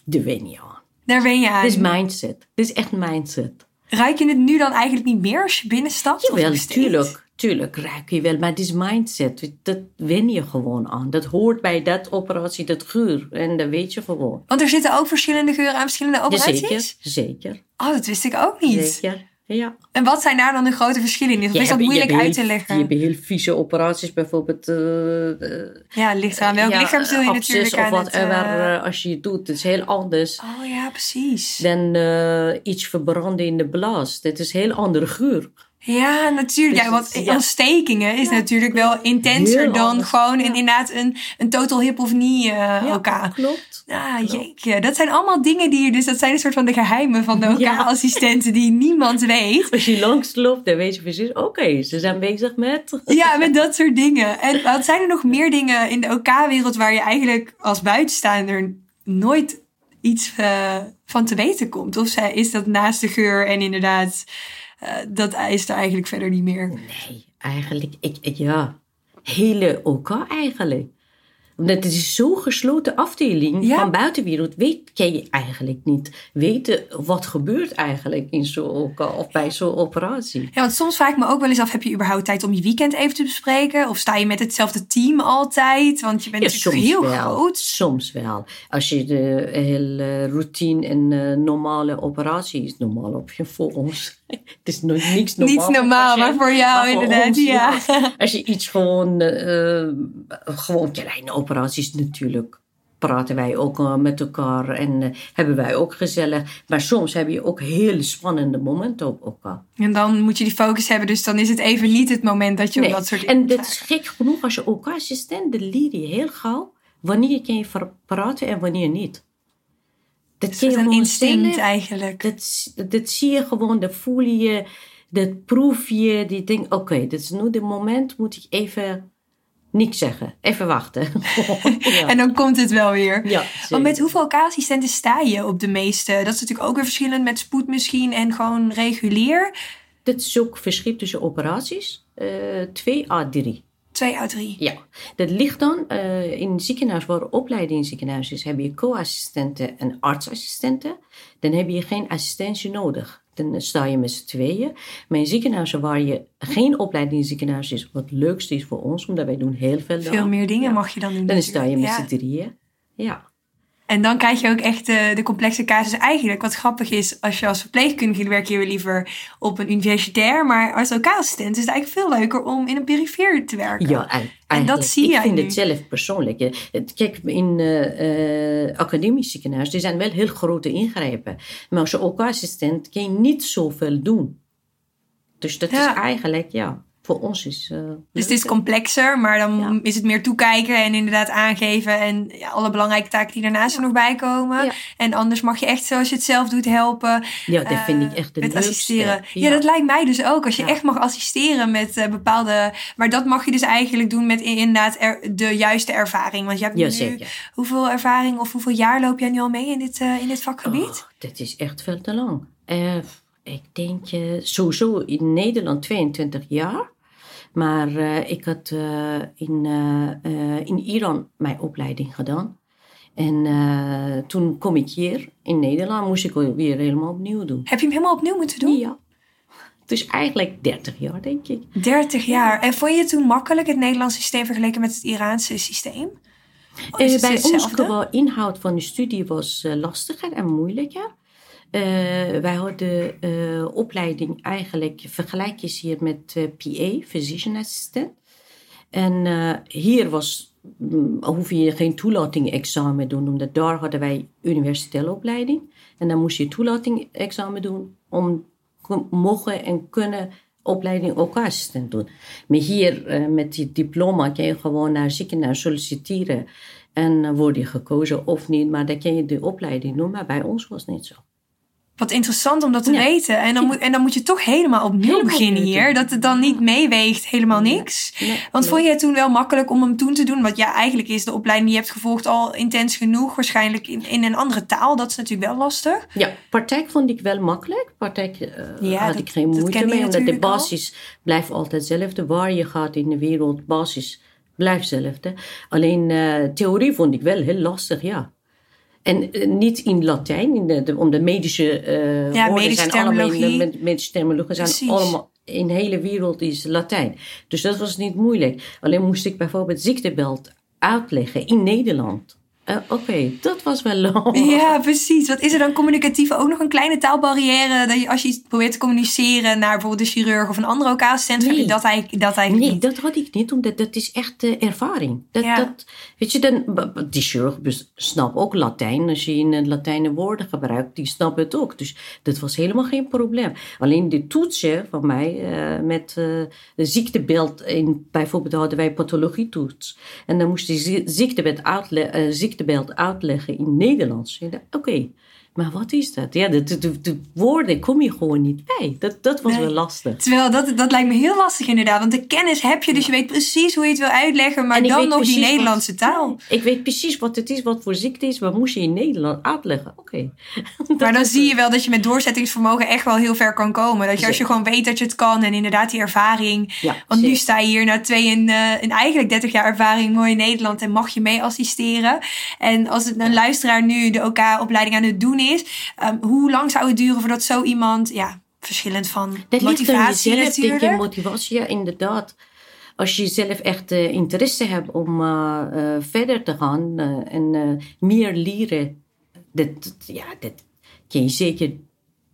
De wen je aan. Daar ben je aan. Dit is mindset. Dit is echt mindset. Ruik je het nu dan eigenlijk niet meer als je binnenstapt? Jawel, tuurlijk. Tuurlijk ruik je wel, maar het is mindset. Dat wen je gewoon aan. Dat hoort bij dat operatie, dat geur. En dat weet je gewoon. Want er zitten ook verschillende geuren aan verschillende operaties? zeker, zeker. Oh, dat wist ik ook niet. Zeker, ja. En wat zijn daar dan de grote verschillen in? Of is dat moeilijk uit te leggen? Je hebt heel vieze operaties, bijvoorbeeld... Uh, ja, ligt aan welk ja, lichaam zul je natuurlijk aan of wat, het, uh, als je het doet. Het is heel anders. Oh ja, precies. Dan uh, iets verbranden in de blaas. Dat is een heel andere geur. Ja, natuurlijk. ja, want ja. ontstekingen is natuurlijk wel intenser dan gewoon ja. inderdaad een, een total hip of knee uh, elkaar. Klopt. Ja, jeetje. Dat zijn allemaal dingen die je dus, dat zijn een soort van de geheimen van de elkaar-assistenten die niemand weet. Als je langs loopt, dan weet je precies, oké, ze zijn bezig met. Ja, met dat soort dingen. En wat zijn er nog meer dingen in de OK-wereld waar je eigenlijk als buitenstaander nooit iets uh, van te weten komt? Of is dat naast de geur en inderdaad uh, dat eist er eigenlijk verder niet meer. Nee, eigenlijk, ik, ik, ja, hele OK eigenlijk. Het is zo'n gesloten afdeling Ja. van buitenwereld. Weet, je eigenlijk niet weten wat gebeurt eigenlijk in zo'n of bij zo'n operatie. Ja, want soms vraag ik me ook wel eens af, heb je überhaupt tijd om je weekend even te bespreken? Of sta je met hetzelfde team altijd? Want je bent Ja, natuurlijk heel wel. groot. Soms wel. Als je de hele routine en eh, normale operatie is normaal op je voor ons. het is nog niks normaal. Niet voor normaal, maar voor jou maar voor inderdaad, ons, ja. Als je iets gewoon, eh, gewoon kleine operaties natuurlijk. Praten wij ook eh, met elkaar en hebben wij ook gezellig. Maar soms heb je ook hele spannende momenten op elkaar. En dan moet je die focus hebben, dus dan is het even niet het moment dat je op Nee. dat soort dingen En dat is gek genoeg, als je elkaar assistent, dan leer je heel gauw wanneer kan je praten en wanneer niet. Dat is een instinct eigenlijk. Dat, dat zie je gewoon, dat voel je, dat proef je. Die denkt, oké, dit is nu de moment, moet ik even niks zeggen. Even wachten. ja. En dan komt het wel weer. ja, Want met hoeveel OK-assistenten sta je op de meeste? Dat is natuurlijk ook weer verschillend met spoed misschien en gewoon regulier. Dat is ook verschil tussen operaties. eh, twee à drie. Twee uit drie. Ja, dat ligt dan eh, in een ziekenhuis waar opleiding in ziekenhuis is, heb je co-assistenten en artsassistenten. Dan heb je geen assistentie nodig. Dan sta je met z'n tweeën. Maar in ziekenhuizen waar je geen opleiding in ziekenhuis is, wat het leukste is voor ons, omdat wij doen heel veel Veel meer dingen Ja. mag je dan doen. Dan sta je met z'n drieën. Ja. En dan krijg je ook echt de, de complexe casus. Eigenlijk wat grappig is, als je als verpleegkundige werk je liever op een universitair, maar als OK-assistent is het eigenlijk veel leuker om in een perifeer te werken. Ja, En dat zie ik jij vind nu. het zelf persoonlijk. Kijk, in eh eh academisch ziekenhuis, die zijn wel heel grote ingrepen. Maar als OK-assistent kan je niet zoveel doen. Dus dat Ja. is eigenlijk, ja, voor ons is... eh, Dus het is complexer, maar dan Ja. is het meer toekijken en inderdaad aangeven. En ja, alle belangrijke taken die daarnaast er nog bij komen. En anders mag je echt zoals je het zelf doet helpen. Ja, dat vind ik eh, echt de met assisteren. Ja. dat lijkt mij dus ook. Als je echt mag assisteren met eh, bepaalde... Maar dat mag je dus eigenlijk doen met in- inderdaad er- de juiste ervaring. Want je hebt nu zeker. hoeveel ervaring of hoeveel jaar loop jij nu al mee in dit, eh, in dit vakgebied? Oh, dat is echt veel te lang. Eh, ik denk eh, sowieso in Nederland 22 jaar. Maar eh, ik had eh, in, eh, in Iran mijn opleiding gedaan. En toen kom ik hier in Nederland, moest ik weer helemaal opnieuw doen. Heb je hem helemaal opnieuw moeten doen? Ja. Dus eigenlijk 30 jaar, denk ik. 30 jaar. En vond je het toen makkelijk, het Nederlandse systeem vergeleken met het Iraanse systeem? Bij ons de inhoud van de studie was lastiger en moeilijker. Eh, wij hadden eh, opleiding eigenlijk, vergelijk je hier met eh, PA, physician assistant. En hier was, mm, hoef je geen toelating-examen doen, omdat daar hadden wij universitaire opleiding. En dan moest je toelating-examen doen om mogen en kunnen opleiding ook assistent doen. Maar hier met die diploma kan je gewoon naar ziekenhuis solliciteren en word je gekozen of niet, maar dan kan je de opleiding doen. Maar bij ons was het niet zo. Wat interessant om dat te Ja. weten. En dan, moet, en dan moet je toch helemaal opnieuw Helemaal beginnen hier. Dat het dan niet meeweegt, helemaal niks. Nee, Want vond je het toen wel makkelijk om hem toen te doen? Want ja, eigenlijk is de opleiding die je hebt gevolgd al intens genoeg. Waarschijnlijk in, in een andere taal. Dat is natuurlijk wel lastig. Ja, praktijk vond ik wel makkelijk. Praktijk eh, Ja, had dat- ik geen moeite mee, omdat de al. basis blijft altijd hetzelfde. Waar je gaat in de wereld, basis blijft hetzelfde. Alleen eh, theorie vond ik wel heel lastig, ja. En eh, niet in Latijn, in de, de, om de medische Ja, woorden medische zijn allemaal in de terminologie. med- medische terminologie zijn Precies. allemaal in de hele wereld is Latijn. Dus dat was niet moeilijk. Alleen moest ik bijvoorbeeld ziektebeeld uitleggen in Nederland. Eh, Oké, dat was wel lang. Ja, precies. Wat is er dan communicatief ook nog een kleine taalbarrière? Dat je als je iets probeert te communiceren naar bijvoorbeeld de chirurg of een andere OK-assistent. Nee. dat eigenlijk, dat eigenlijk Nee, niet? dat had ik niet, omdat dat is echt eh, ervaring. Dat, Ja. dat, weet je, dan, die chirurg snapt ook Latijn. Als je in het Latijnen woorden gebruikt, die snapt het ook. Dus dat was helemaal geen probleem. Alleen de toetsen van mij eh, met de ziektebeeld. In, bijvoorbeeld hadden wij pathologietoets. En dan moest je zie- ziektebeeld, uitle- ziektebeeld uitleggen in Nederlands. Oké, Maar wat is dat? Ja, de, de, de woorden kom je gewoon niet bij. Dat, dat was Nee. wel lastig. Terwijl dat, dat lijkt me heel lastig inderdaad. Want de kennis heb je, dus je weet precies hoe je het wil uitleggen. Maar dan nog die wat- Nederlandse taal. Ik weet precies wat het is, wat voor ziekte is. Maar moest je in Nederland uitleggen? Oké. Maar dan zie je wel dat je met doorzettingsvermogen echt wel heel ver kan komen. Dat je als je gewoon weet dat je het kan en inderdaad die ervaring. Ja, Want nu sta je hier na twee en, eh, en eigenlijk 30 jaar ervaring mooi in Nederland en mag je mee assisteren. En als een luisteraar nu de OK-opleiding aan het doen is, ehm, hoe lang zou het duren voordat zo iemand, ja, verschillend van Dat motivatie jezelf, denk natuurlijk. ik, motivatie. Ja, inderdaad. Als je zelf echt eh, interesse hebt om eh, eh, verder te gaan en meer leren, dat, ja, dat kun je zeker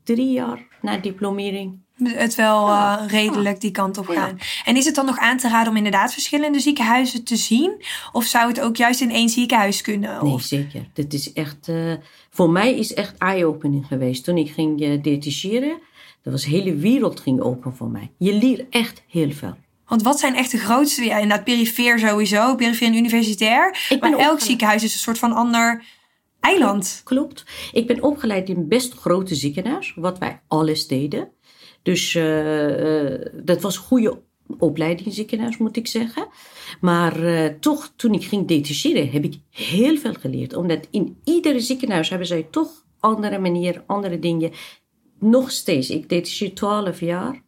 drie jaar na diplomering. het wel Ja. eh, redelijk die kant op Ja. gaan. En is het dan nog aan te raden om inderdaad verschillende ziekenhuizen te zien? Of zou het ook juist in één ziekenhuis kunnen? Nee, zeker. Dat is echt, voor mij is echt eye-opening geweest. Toen ik ging uh, detacheren, dat was de hele wereld ging open voor mij. Je leert echt heel veel. Want wat zijn echt de grootste? Ja, inderdaad, perifeer sowieso, perifeer en universitair. Ik ben maar elk ziekenhuis is een soort van ander eiland. Klopt. Ik ben opgeleid in best grote ziekenhuis, wat wij alles deden. Dus eh, eh, dat was goede opleiding ziekenhuis, moet ik zeggen. Maar eh, toch, toen ik ging detacheren, heb ik heel veel geleerd. Omdat in iedere ziekenhuis hebben zij toch andere manieren, andere dingen. Nog steeds, ik detacheer 12 jaar.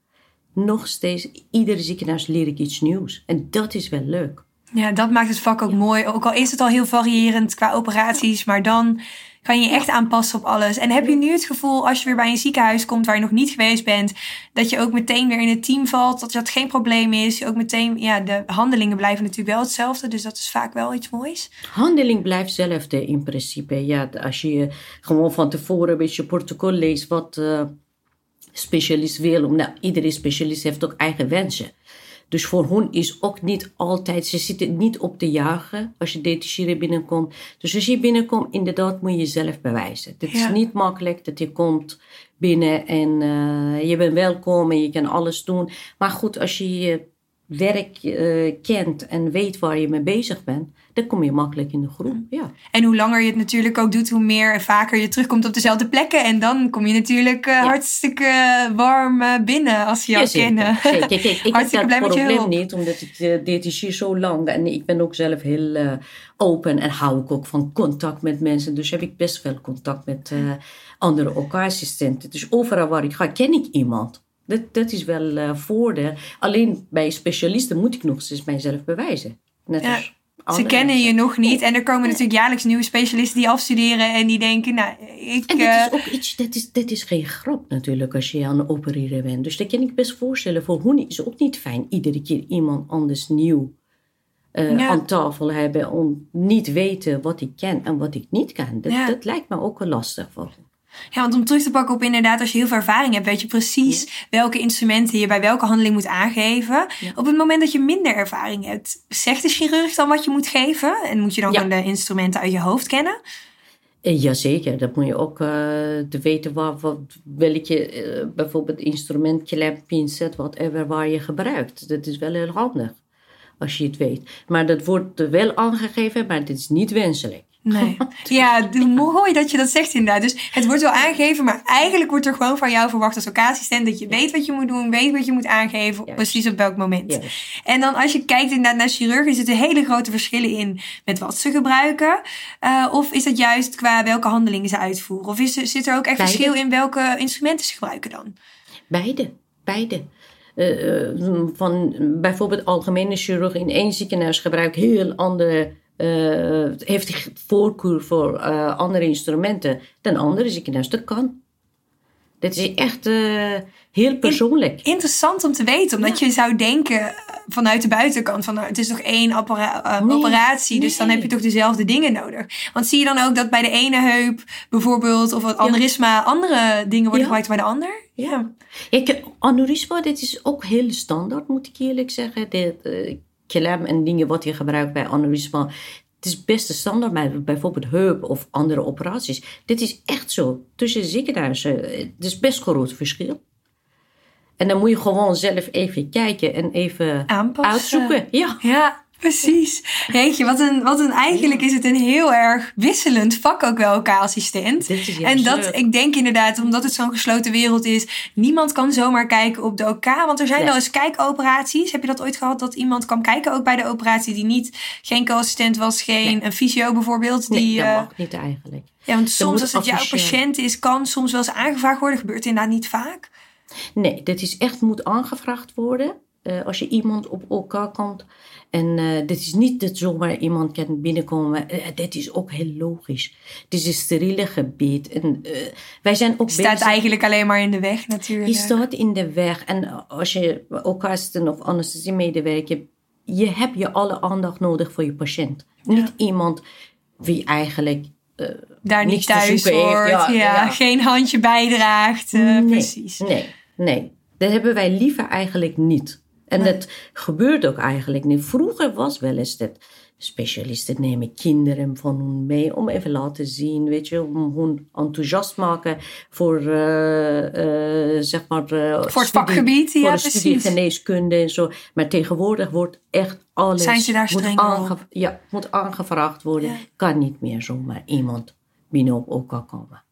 Nog steeds, iedere ziekenhuis leer ik iets nieuws. En dat is wel leuk. Ja, dat maakt het vak ook mooi. Ook al is het al heel variërend qua operaties, maar dan kan je je echt aanpassen op alles. En heb je nu het gevoel, als je weer bij een ziekenhuis komt waar je nog niet geweest bent, dat je ook meteen weer in het team valt, dat dat geen probleem is? Ook meteen, ja, de handelingen blijven natuurlijk wel hetzelfde, dus dat is vaak wel iets moois. Handeling blijft hetzelfde in principe. Ja, als je gewoon van tevoren een beetje protocol leest wat uh, specialist wil. Omdat iedere specialist heeft ook eigen wensen. Dus voor hen is ook niet altijd, ze zitten niet op te jagen als je detacheren binnenkomt. Dus als je binnenkomt, inderdaad moet je jezelf bewijzen. Het Ja. is niet makkelijk dat je komt binnen en uh, je bent welkom en je kan alles doen. Maar goed, als je je werk uh, kent en weet waar je mee bezig bent, dan kom je makkelijk in de groep. Ja. En hoe langer je het natuurlijk ook doet, hoe meer en vaker je terugkomt op dezelfde plekken. En dan kom je natuurlijk uh, ja. hartstikke warm uh, binnen als je jou ja, kennen. Zeker. Kijk, ik hartstikke heb dat probleem niet, omdat ik uh, detacheer zo lang. En ik ben ook zelf heel open en hou ik ook van contact met mensen. Dus heb ik best veel contact met andere OK-assistenten. Dus overal waar ik ga, ken ik iemand. Dat, dat is wel voordeel. Alleen bij specialisten moet ik nog eens mijzelf bewijzen. Net als Ze kennen je nog niet. En er komen natuurlijk jaarlijks nieuwe specialisten die afstuderen. En die denken, nou, ik... En dat uh, is ook iets, dat is, dat is geen grap natuurlijk als je aan het opereren bent. Dus dat kan ik best voorstellen. Voor hun is het ook niet fijn iedere keer iemand anders nieuw uh, Ja. aan tafel hebben. Om niet weten wat ik ken en wat ik niet kan. Dat, Ja. dat lijkt me ook wel lastig voor. Ja, want om terug te pakken op inderdaad, als je heel veel ervaring hebt, weet je precies welke instrumenten je bij welke handeling moet aangeven. Op het moment dat je minder ervaring hebt, zegt de chirurg dan wat je moet geven? En moet je dan Ja. gewoon de instrumenten uit je hoofd kennen? Eh, Jazeker, dat moet je ook uh, te weten waar, wat, welke uh, bijvoorbeeld instrument, klem, pincet, whatever, waar je gebruikt. Dat is wel heel handig als je het weet. Maar dat wordt wel aangegeven, maar het is niet wenselijk. Nee. Ja, mooi dat je dat zegt inderdaad. Dus het wordt wel aangegeven, maar eigenlijk wordt er gewoon van jou verwacht als assistent dat je weet wat je moet doen, weet wat je moet aangeven, precies op welk moment. En dan als je kijkt inderdaad naar chirurgen, zitten hele grote verschillen in met wat ze gebruiken. Uh, of is dat juist qua welke handelingen ze uitvoeren? Of is zit er ook echt Beide. verschil in welke instrumenten ze gebruiken dan? Beide, beide. Uh, van bijvoorbeeld algemene chirurg in één ziekenhuis gebruikt heel andere uh, heeft voorkeur voor uh, andere instrumenten dan andere ziekenhuizen. Dat kan. Dat is echt uh, heel persoonlijk. Interessant om te weten, omdat ja. je zou denken vanuit de buitenkant van nou, het is toch één nee, operatie, dus dan heb je toch dezelfde dingen nodig. Want zie je dan ook dat bij de ene heup bijvoorbeeld of het aneurysma ja. andere dingen worden ja. gebruikt bij de ander? Ja. Ik, aneurysma, dit is ook heel standaard, moet ik eerlijk zeggen. De, klem en dingen wat je gebruikt bij aneurysma. Het is best standaard, maar bijvoorbeeld heup of andere operaties. Dit is echt zo. Tussen ziekenhuizen, het is best groot verschil. En dan moet je gewoon zelf even kijken en even Aanpassen. uitzoeken. Ja. ja. Precies. Jeetje, wat een, wat een, eigenlijk is het een heel erg wisselend vak ook wel, is juist En dat, leuk. ik denk inderdaad, omdat het zo'n gesloten wereld is, niemand kan zomaar kijken op de OK. Want er zijn Nee. wel eens kijkoperaties. Heb je dat ooit gehad dat iemand kwam kijken ook bij de operatie die niet geen co-assistent was, geen een fysio bijvoorbeeld? Nee, Die, dat eh, mag niet eigenlijk. ja, want soms als het jouw patiënt is, kan soms wel eens aangevraagd worden. Gebeurt inderdaad niet vaak. Nee, dit is echt moet aangevraagd worden. eh, als je iemand op elkaar komt. En eh, dit is niet dat zomaar iemand kan binnenkomen. Eh, dit is ook heel logisch. Het is een steriele gebied. En, eh, wij zijn ook staat bezig- eigenlijk alleen maar in de weg natuurlijk. Je staat in de weg. En als je ook assistent of anesthesiemedewerker... Je hebt je alle aandacht nodig voor je patiënt. Niet iemand wie eigenlijk... Daar niet thuis heeft. hoort. Ja, Ja, ja. Geen handje bijdraagt. nee, Precies. Nee, nee. Dat hebben wij liever eigenlijk niet. En dat gebeurt ook eigenlijk niet. Vroeger was wel eens dat specialisten nemen kinderen van hun mee om even laten zien, weet je, om hun enthousiast maken voor, eh, eh, zeg maar, eh, Voor het vakgebied, voor ja, de studie geneeskunde en zo. Maar tegenwoordig wordt echt alles Zijn ze daar moet, aange- op? ja, moet aangevraagd worden. Ja. Kan niet meer zomaar iemand binnen.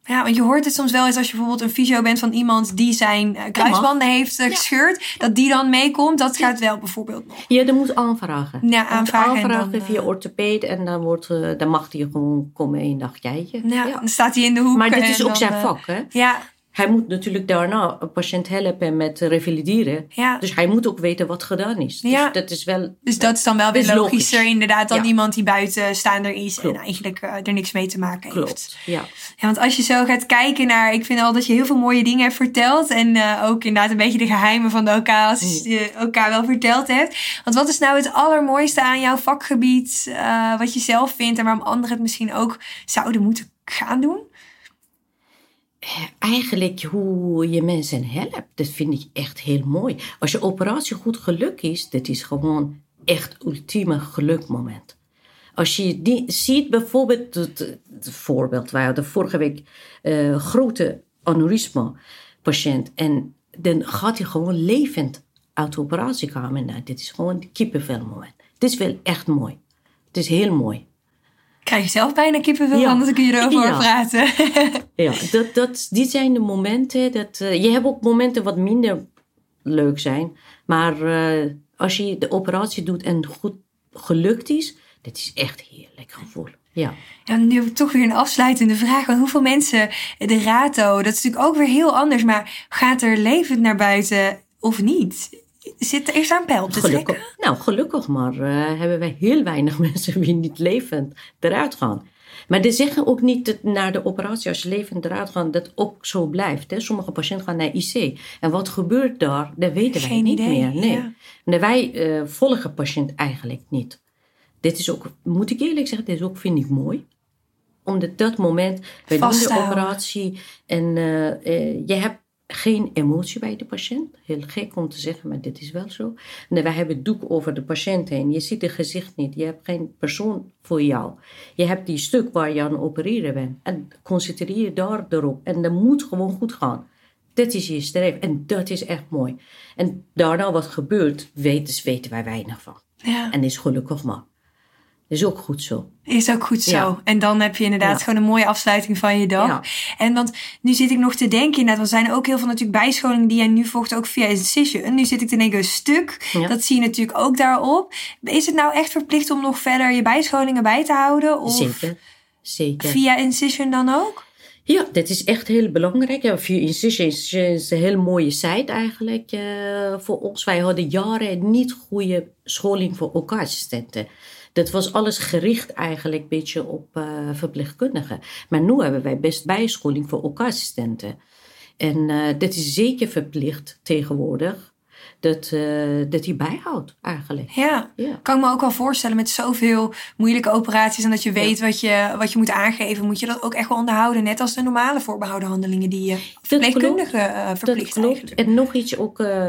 Ja, want je hoort het soms wel eens als je bijvoorbeeld een fysio bent van iemand die zijn eh, kruisbanden heeft eh, gescheurd. Dat die dan meekomt. Dat gaat wel bijvoorbeeld nog. Ja, dat moet aanvragen. Ja, Je moet aanvragen en aanvragen dan, via eh, orthopeed en dan, wordt, dan mag hij gewoon komen één dag kijken. Ja, Ja. dan staat hij in de hoek. Maar dit is ook dan, zijn vak, hè? Ja, Hij moet natuurlijk daarna een patiënt helpen met revalideren. ja. Dus hij moet ook weten wat gedaan is. Ja. Dus dat is wel... Dus dat is dan wel weer is logisch. logischer inderdaad dan Ja. iemand die buiten staander is Klopt. en eigenlijk eh, er niks mee te maken heeft. Klopt, ja. Ja, want als je zo gaat kijken naar, ik vind al dat je heel veel mooie dingen hebt verteld en eh, ook inderdaad een beetje de geheimen van de OK als je OK wel verteld hebt. Want wat is nou het allermooiste aan jouw vakgebied, eh, wat je zelf vindt en waarom anderen het misschien ook zouden moeten gaan doen? Eigenlijk hoe je mensen helpt, dat vind ik echt heel mooi. Als je operatie goed geluk is, dat is gewoon echt ultieme gelukmoment. Als je die ziet, bijvoorbeeld, het, voorbeeld, wij hadden vorige week een grote aneurysma patiënt en dan gaat hij gewoon levend uit de operatiekamer. Nou, dit is gewoon kippenvelmoment. Het is wel echt mooi. Het is heel mooi. Krijg zelf bijna kippenvel, Ja. anders kun je erover Ja. praten. Ja, dat, dat, die zijn de momenten. Dat, eh, je hebt ook momenten wat minder leuk zijn. Maar eh, als je de operatie doet en goed gelukt is, dat is echt heerlijk gevoel. Ja. Ja, nu heb ik toch weer een afsluitende vraag. Want hoeveel mensen, de rato, dat is natuurlijk ook weer heel anders. Maar gaat er levend naar buiten of niet? Zit, is daar een pijl op te trekken? Gelukkig, nou, gelukkig maar eh, hebben wij heel weinig mensen die niet levend eruit gaan. Maar die zeggen ook niet dat na de operatie, als je levend eruit gaat, dat ook zo blijft. Hè? Sommige patiënten gaan naar IC. En wat gebeurt daar, dat weten wij niet idee, meer. Nee. ja. Nee, wij eh, volgen patiënt eigenlijk niet. Dit is ook, moet ik eerlijk zeggen, dit is ook, vind ik mooi. Omdat dat moment, doen de operatie en eh, je hebt geen emotie bij de patiënt. Heel gek om te zeggen, maar dit is wel zo. Nee, wij hebben het doek over de patiënt heen. Je ziet het gezicht niet. Je hebt geen persoon voor jou. Je hebt die stuk waar je aan het opereren bent. En concentreer je daar erop. En dat moet gewoon goed gaan. Dat is je streef. En dat is echt mooi. En daarna wat gebeurt, weten, weten wij weinig van. Ja, En is gelukkig maar. Is ook goed zo. is ook goed zo. Ja. En dan heb je inderdaad Ja. gewoon een mooie afsluiting van je dag. Ja. En want nu zit ik nog te denken, inderdaad, er zijn ook heel veel natuurlijk bijscholingen die jij nu volgt, ook via Incision. Nu zit ik te denken, een stuk, dat zie je natuurlijk ook daarop. Is het nou echt verplicht om nog verder je bijscholingen bij te houden? Of Zeker. Zeker. via Incision dan ook? Ja, dat is echt heel belangrijk. Ja, via Incision is een heel mooie site eigenlijk eh, voor ons. Wij hadden jaren niet goede scholing voor OK-assistenten. Dat was alles gericht eigenlijk een beetje op eh, verpleegkundigen. Maar nu hebben wij best bijscholing voor OK-assistenten. En eh dat is zeker verplicht tegenwoordig. Dat, eh, dat die bijhoudt eigenlijk. Ja. Ja. Kan ik me ook wel voorstellen met zoveel moeilijke operaties en dat je weet wat, je, wat je moet aangeven, moet je dat ook echt wel onderhouden. Net als de normale voorbehouden handelingen die je verpleegkundige eh, Dat verplicht klopt. En nog iets ook eh,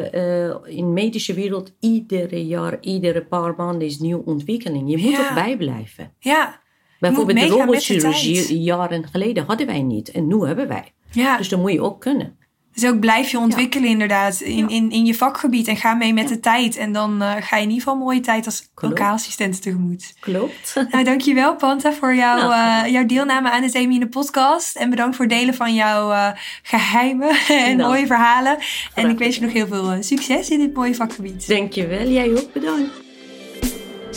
in de medische wereld. Iedere jaar, iedere paar maanden is nieuwe ontwikkeling. Je moet Ja. ook bijblijven. Ja, Bijvoorbeeld de robotchirurgie jaren geleden hadden wij niet. En nu hebben wij. ja. Dus dat moet je ook kunnen. Dus ook blijf je ontwikkelen inderdaad in, in, in je vakgebied en ga mee met de tijd. En dan uh, ga je in ieder geval een mooie tijd als lokaalassistent tegemoet. Klopt. Nou, dankjewel Panta voor jou, nou, uh, jouw deelname aan de Zemine podcast. En bedankt voor het delen van jouw uh, geheimen en nou, mooie verhalen. En ik wens je nog heel veel succes in dit mooie vakgebied. Dankjewel, jij ook bedankt.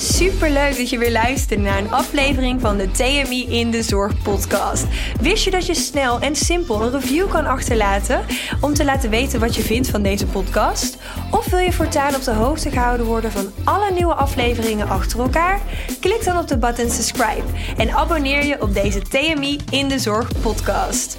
Super leuk dat je weer luistert naar een aflevering van de TMI in de Zorg podcast. Wist je dat je snel en simpel een review kan achterlaten om te laten weten wat je vindt van deze podcast? Of wil je voortaan op de hoogte gehouden worden van alle nieuwe afleveringen achter elkaar? Klik dan op de button subscribe en abonneer je op deze TMI in de Zorg podcast.